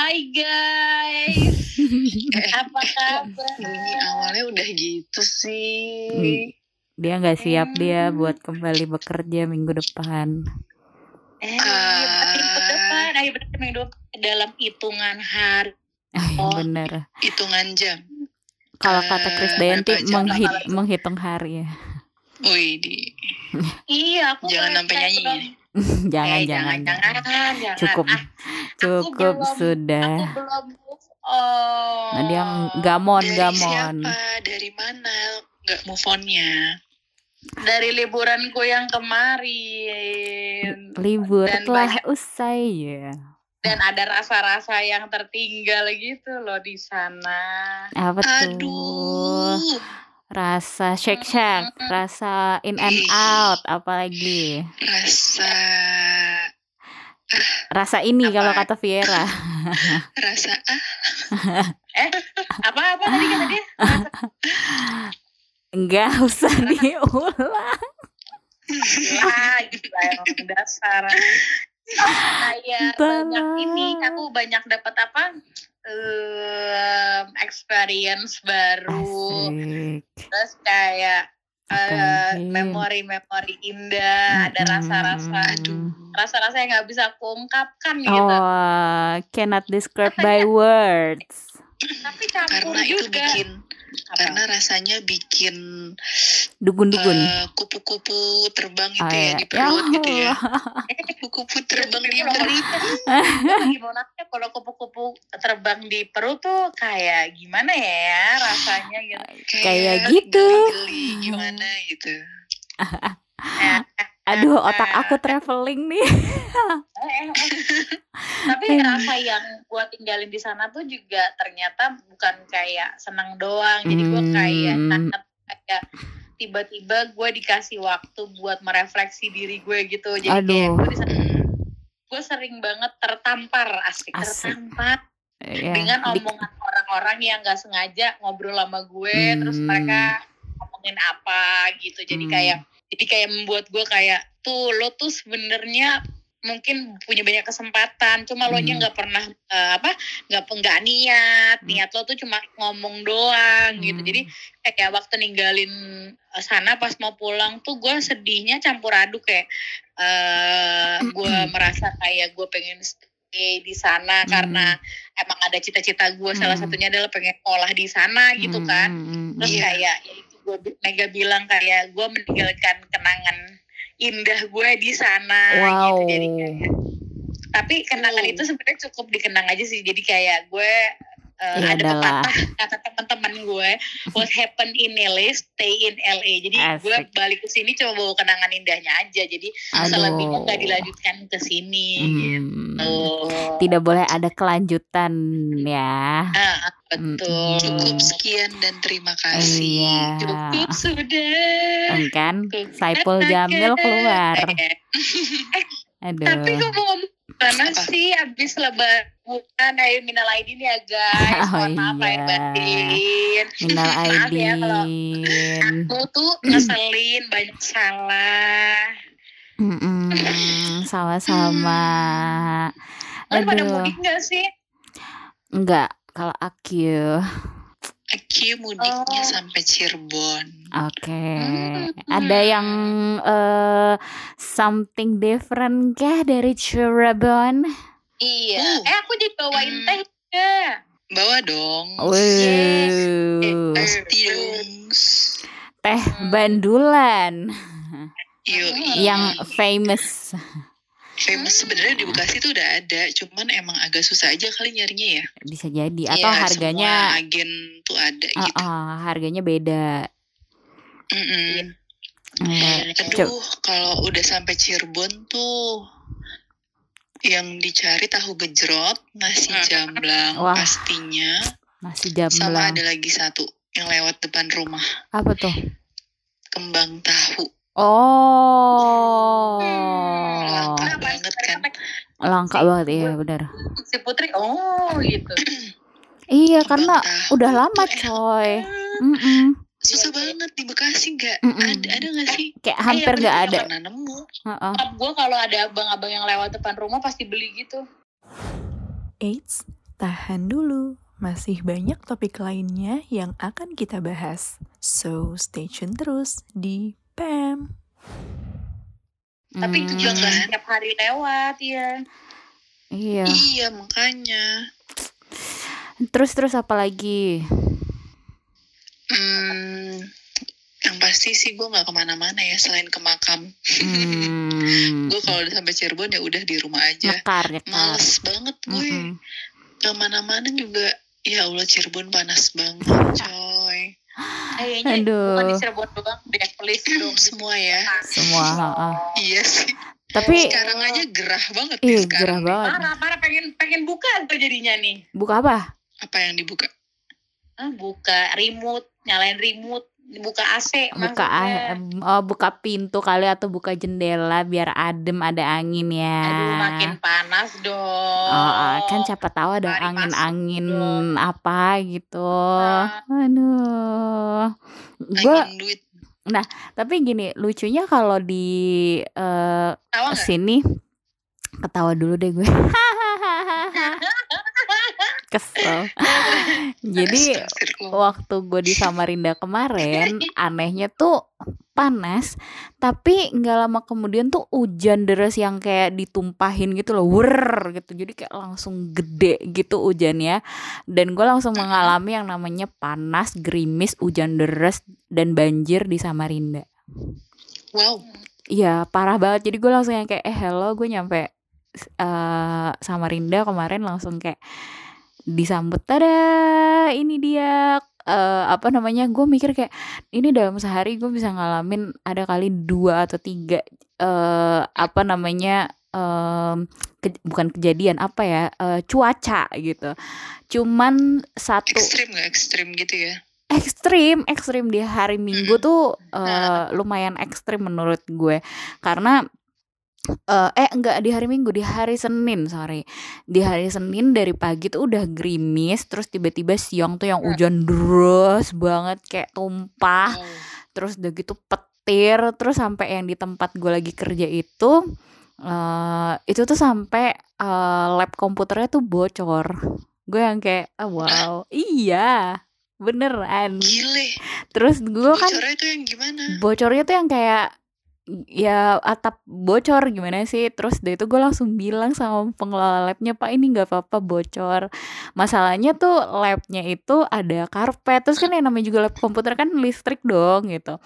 Hai guys, apa kabar? Bunyi awalnya udah gitu sih. Hmm. Dia nggak siap dia Hmm. buat kembali bekerja minggu depan. Eh, Ah. minggu depan, ayo minggu depan dalam hitungan hari. Oh, bener. Hitungan jam. Kalau Eh, kata jam? menghit- Berapa jam? menghitung hari ya. Wih, di Iya, aku Jangan sampai nyanyi. jangan, eh, jangan, jangan, jangan, jangan. Cukup, Ah, cukup belum- sudah. aku belum move on. Nah, dia gamon, dari gamon. siapa? Dari mana? Gak move on-nya. dari liburanku yang kemarin Libur Dan telah banyak- usai ya. dan ada rasa-rasa yang tertinggal gitu loh di sana. Apa tuh? Aduh. Rasa shake shack, Mm-mm. rasa in and out, apalagi Rasa rasa ini Apa? kalau kata Viera. rasa ah Apa apa tadi kata dia? Enggak usah diulang. Gila, gila emang dasar. Entahlah. banyak ini, aku banyak dapat apa? Em, experience baru. Asik. Terus kayak eh, Apalagi? memori-memori indah, ada rasa-rasa aduh. rasa-rasa yang nggak bisa aku ungkapkan gitu. Oh, cannot describe Apa by ya? words. Tapi campur Karena itu juga. bikin Apa? Karena rasanya bikin Dugun-dugun. eh, kupu-kupu terbang itu Oh, ya iya. di perut Ya gitu ya. Kupu-kupu terbang di Kalau perut. gimana kalau kupu-kupu terbang di perut tuh kayak gimana ya rasanya gitu. Kayak gitu. geli-geli gimana gitu. Eh, Aduh, otak aku traveling nih. eh, eh. Tapi rasa yang gua tinggalin di sana tuh juga ternyata bukan kayak senang doang. Jadi gua kayak Hmm. sangat kayak tiba-tiba gue dikasih waktu buat merefleksi diri gue gitu. Jadi kayak Aduh. gue di sana gue sering banget tertampar asik, Asik. tertampar Ya, dengan omongan orang-orang yang gak sengaja ngobrol sama gue terus Hmm. mereka ngomongin apa gitu jadi Hmm. kayak jadi kayak membuat gue kayak tuh lo tuh sebenarnya mungkin punya banyak kesempatan cuma lo nya Hmm. nggak pernah eh, apa nggak nggak niat Hmm. niat lo tuh cuma ngomong doang gitu Hmm. jadi kayak waktu ninggalin eh, sana pas mau pulang tuh gue sedihnya campur aduk kayak eh gue merasa kayak gue pengen stay di sana Hmm. karena emang ada cita-cita gue salah Hmm. satunya adalah pengen sekolah di sana gitu Hmm, kan hmm, hmm, terus Iya. kayak ya gue Mega bilang kayak gue meninggalkan kenangan indah gue di sana Wow. gitu jadi kayak tapi kenangan Oh. itu sebenarnya cukup dikenang aja sih jadi kayak gue uh, Ya ada adalah. pepatah kata teman-teman gue what happen in LA stay in LA jadi gue Asik. balik ke sini cuma bawa kenangan indahnya aja jadi Aduh. selebihnya nggak dilanjutkan ke sini Hmm. gitu Tidak boleh ada kelanjutan ya. Ah, betul Cukup sekian dan terima kasih. Iya. cukup sudah Kan Cukup. Saipul Jamil keluar. Eh, Aduh. Tapi gue mau ngomong mana sih abis lebaran ayo minal aidin ya guys Oh, mohon maaf iya. batin Minal Maaf ya kalau Aidin. aku tuh ngeselin banyak salah Mm-mm, sama-sama. Kalian pada Aduh, mudik gak sih? enggak kalau aku. Aki mudiknya Oh. sampai Cirebon. Oke. Hmm. Ada yang eh, something different kah dari Cirebon? Iya Oh. Eh aku jadi bawain Hmm. teh ya Bawa dong. Wow. Pasti. Teh bandulan Yuk, yang famous. famous sebenarnya di Bekasi tuh udah ada, cuman emang agak susah aja kali nyarinya ya. Bisa jadi atau Iya, harganya semua agen tuh ada Ah, gitu. ah, harganya beda. Mm-mm. Eh, Aduh, kalau udah sampai Cirebon tuh yang dicari tahu gejrot, nasi Hmm. jamblang Wah. pastinya, nasi sama jamblang. ada lagi satu yang lewat depan rumah, Apa tuh? kembang tahu. Oh. Langka Kenapa? banget kan. Langka banget iya benar. Si Putri oh gitu Iya Kembang karena tahu udah lama coy. banget. Mm-mm. Susah banget di Bekasi nggak Mm-mm. ada ada nggak sih? Kayak hampir Iya, nggak bener, ada. Pernah nemu. Heeh. gue kalau ada abang-abang yang lewat depan rumah pasti beli gitu Eits, Tahan dulu, masih banyak topik lainnya yang akan kita bahas. So, stay tune terus di PAM. Tapi itu juga nggak Hmm, setiap hari lewat ya. Iya. Iya, makanya. Terus terus apa lagi? Hmm, yang pasti sih gue nggak ke mana-mana ya selain ke makam. Hmm, Gue kalau udah sampai Cirebon ya udah di rumah aja. nyekar nyekar. Males banget gue. Mm-mm. Ke mana-mana juga. Ya Allah Cirebon panas banget, coy. Kayaknya Aduh. bukan di Cirebon doang deh, please dong. Semua ya. Semua. heeh. Iya sih. Tapi Sekarang aja gerah banget nih iya sekarang. gerah nih. banget. Parah, parah pengen pengen buka tuh jadinya nih. Buka apa? Apa yang dibuka? Buka remote, nyalain remote, buka AC Buka maksudnya. oh, buka pintu kali atau buka jendela biar adem ada angin ya. Aduh, makin panas dong. Oh, oh, kan siapa tahu ada angin-angin apa gitu. Nah. Aduh. Gue duit. tapi gini, lucunya kalau di nggak? sini ketawa dulu deh gue. Kesel. Jadi waktu gue di Samarinda kemarin anehnya tuh panas tapi nggak lama kemudian tuh hujan deras yang kayak ditumpahin gitu loh wer gitu. Jadi kayak langsung gede gitu hujannya. Dan gue langsung mengalami yang namanya panas gerimis hujan deras dan banjir di Samarinda. Wow. Iya parah banget. Jadi gue langsung yang kayak eh hello. Gue nyampe eh Samarinda kemarin langsung kayak disambut tada ini dia. Eh apa namanya gue mikir kayak ini dalam sehari gue bisa ngalamin ada kali dua atau tiga eh apa namanya em, ke- bukan kejadian apa ya eh, cuaca gitu. Cuman satu Ekstrim gak ekstrim gitu ya? ekstrim ekstrim di hari minggu tuh eh, lumayan ekstrim menurut gue. Karena eh eh enggak di hari minggu di hari senin sorry. Di hari senin dari pagi tuh udah gerimis terus tiba-tiba siang tuh yang hujan deras banget kayak tumpah. Wow. terus udah gitu petir terus sampai yang di tempat gue lagi kerja itu eh itu tuh sampai eh, lab komputernya tuh bocor. Gue yang kayak ah, wow. Iya beneran. Gile. terus gue kan Bocornya itu yang gimana? bocornya tuh yang kayak ya atap bocor gimana sih? Terus dari itu gue langsung bilang sama pengelola labnya pak ini nggak apa-apa bocor. Masalahnya tuh labnya itu ada karpet terus kan yang namanya juga lab komputer kan listrik dong gitu.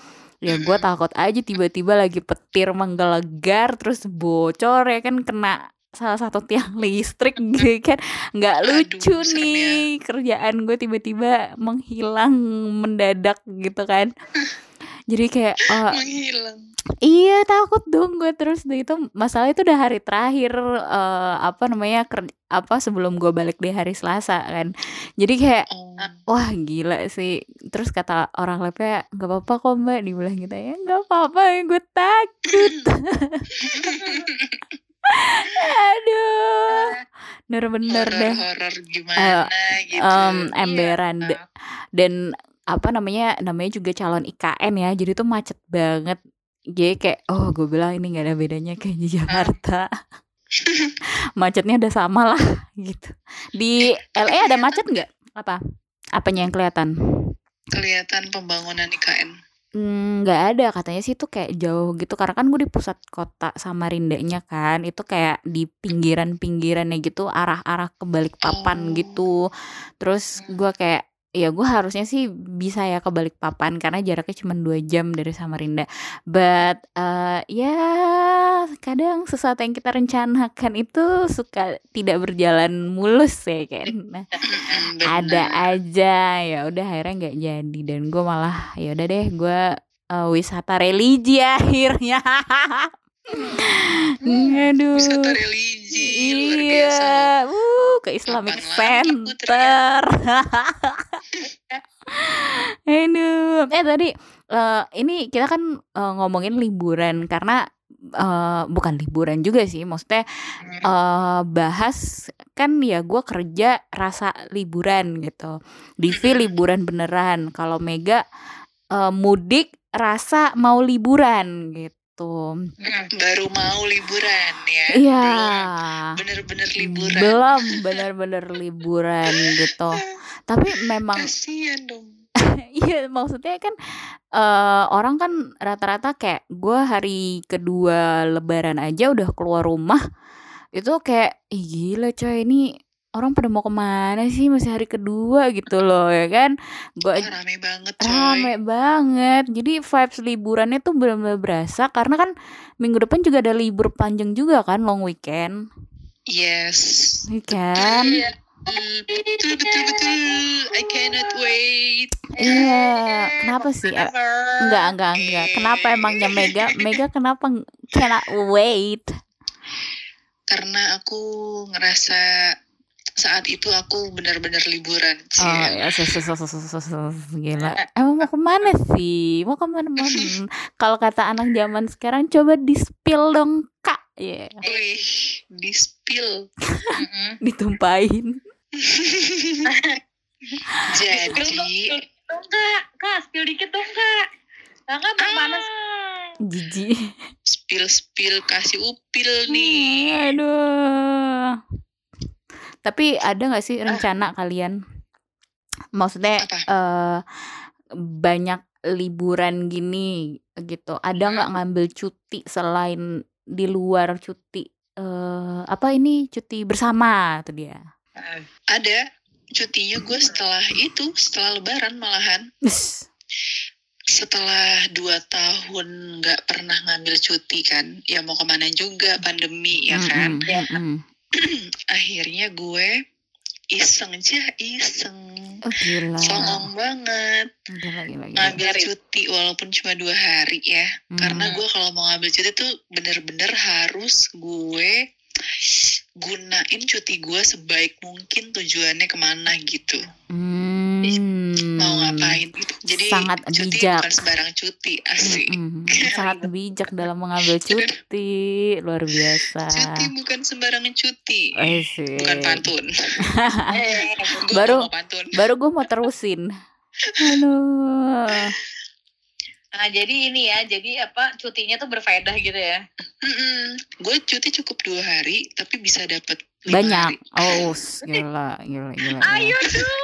Ya gue takut aja tiba-tiba lagi petir menggelegar terus bocor ya kan kena salah satu tiang listrik gitu kan. Nggak Aduh, lucu serem ya. nih kerjaan gue tiba-tiba menghilang mendadak gitu kan jadi kayak eh, Menghilang. Iya takut dong gue terus deh itu masalah itu udah hari terakhir eh, apa namanya ker- apa sebelum gue balik di hari Selasa kan jadi kayak Oh. wah gila sih terus kata orang labnya nggak apa-apa kok mbak dibilang gitu ya nggak apa-apa gue takut aduh bener-bener deh Horor-horor gimana gitu. em, Iya. emberan De- dan apa namanya namanya juga calon IKN ya jadi tuh macet banget. Jadi kayak oh gue bilang ini nggak ada bedanya kayak di Jakarta. Macetnya udah sama lah gitu. Di LA ada macet nggak? Apa? Apanya yang kelihatan? Kelihatan pembangunan IKN. Hmm, nggak ada. Katanya sih itu kayak jauh gitu karena kan gue di pusat kota Samarindanya kan itu kayak di pinggiran-pinggirannya gitu arah-arah ke Balikpapan Oh. gitu terus gue kayak ya gue harusnya sih bisa ya ke Balikpapan karena jaraknya cuma dua jam dari Samarinda. But eh, ya kadang sesuatu yang kita rencanakan itu suka tidak berjalan mulus ya kan nah, ada aja. Ya udah akhirnya nggak jadi dan gue malah ya udah deh gue eh, wisata religi akhirnya aduh. Wisata religi luar iya. biasa. uh ke Islamic Kapan? Center. aduh. Eh tadi eh, ini kita kan eh, ngomongin liburan karena eh, bukan liburan juga sih maksudnya eh bahas kan ya gue kerja rasa liburan gitu. Divi liburan beneran. Kalau Mega eh, mudik rasa mau liburan gitu gitu. Mm. Baru mau liburan ya. Iya. Bener-bener liburan. Belum bener-bener liburan gitu. Tapi memang Kasian dong. iya maksudnya kan eh orang kan rata-rata kayak gue hari kedua lebaran aja udah keluar rumah itu kayak Ih, gila coy ini orang pada mau ke mana sih masih hari kedua gitu loh ya kan? Gue Wah, rame banget coy. rame banget. Jadi vibes liburannya tuh benar-benar berasa karena kan minggu depan juga ada libur panjang juga kan long weekend. Yes. ya kan? Iya. Betul, betul, betul, betul. I cannot wait. iya. Kenapa sih? Eh, enggak enggak enggak. Kenapa emangnya Mega? Mega kenapa cannot wait? Karena aku ngerasa saat itu aku benar-benar liburan sih. Oh ya, sus, sus, sus, sus, sus, sus, gila. Emang mau ke mana sih? Mau ke mana mana? Kalau kata anak zaman sekarang, coba di spill dong kak. Ya, Wih, di spill. Mm-mm. ditumpahin. Spill dong, Jadi, spill dong kak, kak spill dikit dong kak. Kakak mau mana? Jijik. spill spill kasih upil nih. Aduh. Tapi ada nggak sih rencana kalian? Maksudnya eh banyak liburan gini gitu. Ada nggak ngambil cuti selain di luar cuti eh apa ini cuti bersama tuh dia. Ada cutinya gue setelah itu, setelah lebaran malahan. Setelah dua tahun nggak pernah ngambil cuti kan, ya mau ke mana juga pandemi ya kan. Mm-mm, mm-mm. Akhirnya gue iseng aja iseng, Oh gila. songong banget Gila gila gila. ngambil cuti walaupun cuma dua hari ya. Karena Hmm. gue kalau mau ngambil cuti tuh bener-bener harus gue gunain cuti gue sebaik mungkin tujuannya ke mana gitu. Hmm. Mau ngapain gitu. Jadi Sangat cuti bijak. bukan sembarang cuti asik. Mm-mm. Sangat bijak dalam mengambil cuti, luar biasa. Cuti bukan sembarangan cuti. Asik. Bukan pantun. Eh, Gue Baru- pantun. Baru gue mau terusin. Aduh. Nah, jadi ini ya, jadi apa cutinya tuh berfaedah gitu ya. Gue cuti cukup dua hari, tapi bisa dapat Banyak. hari. Oh, gila, gila, gila. gila. Ayo dong.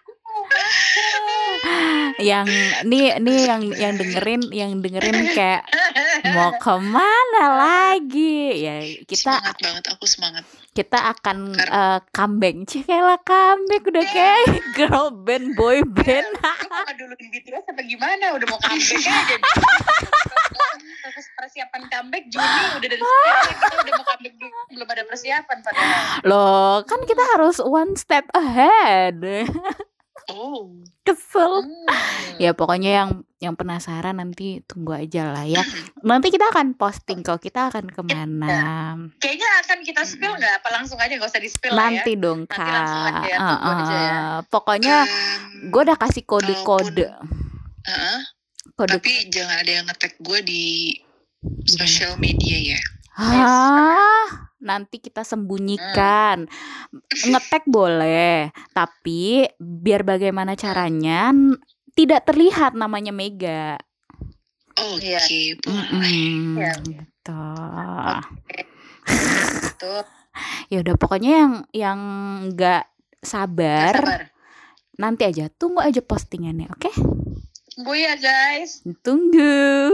Yang nih nih yang yang dengerin yang dengerin kayak mau ke mana lagi ya kita Semangat banget, aku semangat. kita akan eh, comeback Cekela comeback udah kayak girl band boy band Lu dulu di BTS apa gimana? Udah mau comeback aja. Terus persiapan comeback Juni udah dari sekarang kita udah mau comeback. Belum ada persiapan padahal. loh kan kita harus one step ahead Oh, kesel. Hmm. ya pokoknya yang yang penasaran nanti tunggu aja lah ya. Nanti kita akan posting kalau kita akan ke mana Kayaknya akan kita spill nggak? Apa langsung aja? Nggak usah di spill lah ya? nanti dong Nanti langsung kak. aja ya, Eh, tunggu aja ya. pokoknya em, gue udah kasih kode-kode. heeh, kode tapi jangan ada yang nge-tag gue di social media ya. Hah? Nanti kita sembunyikan. Ngetek boleh, tapi biar bagaimana caranya n- tidak terlihat namanya Mega. Oke, Iya. boleh. Mm-mm, Iya. gitu. Ya udah pokoknya yang yang nggak sabar, sabar. nanti aja tunggu aja postingannya, oke? Bu ya guys. Tunggu.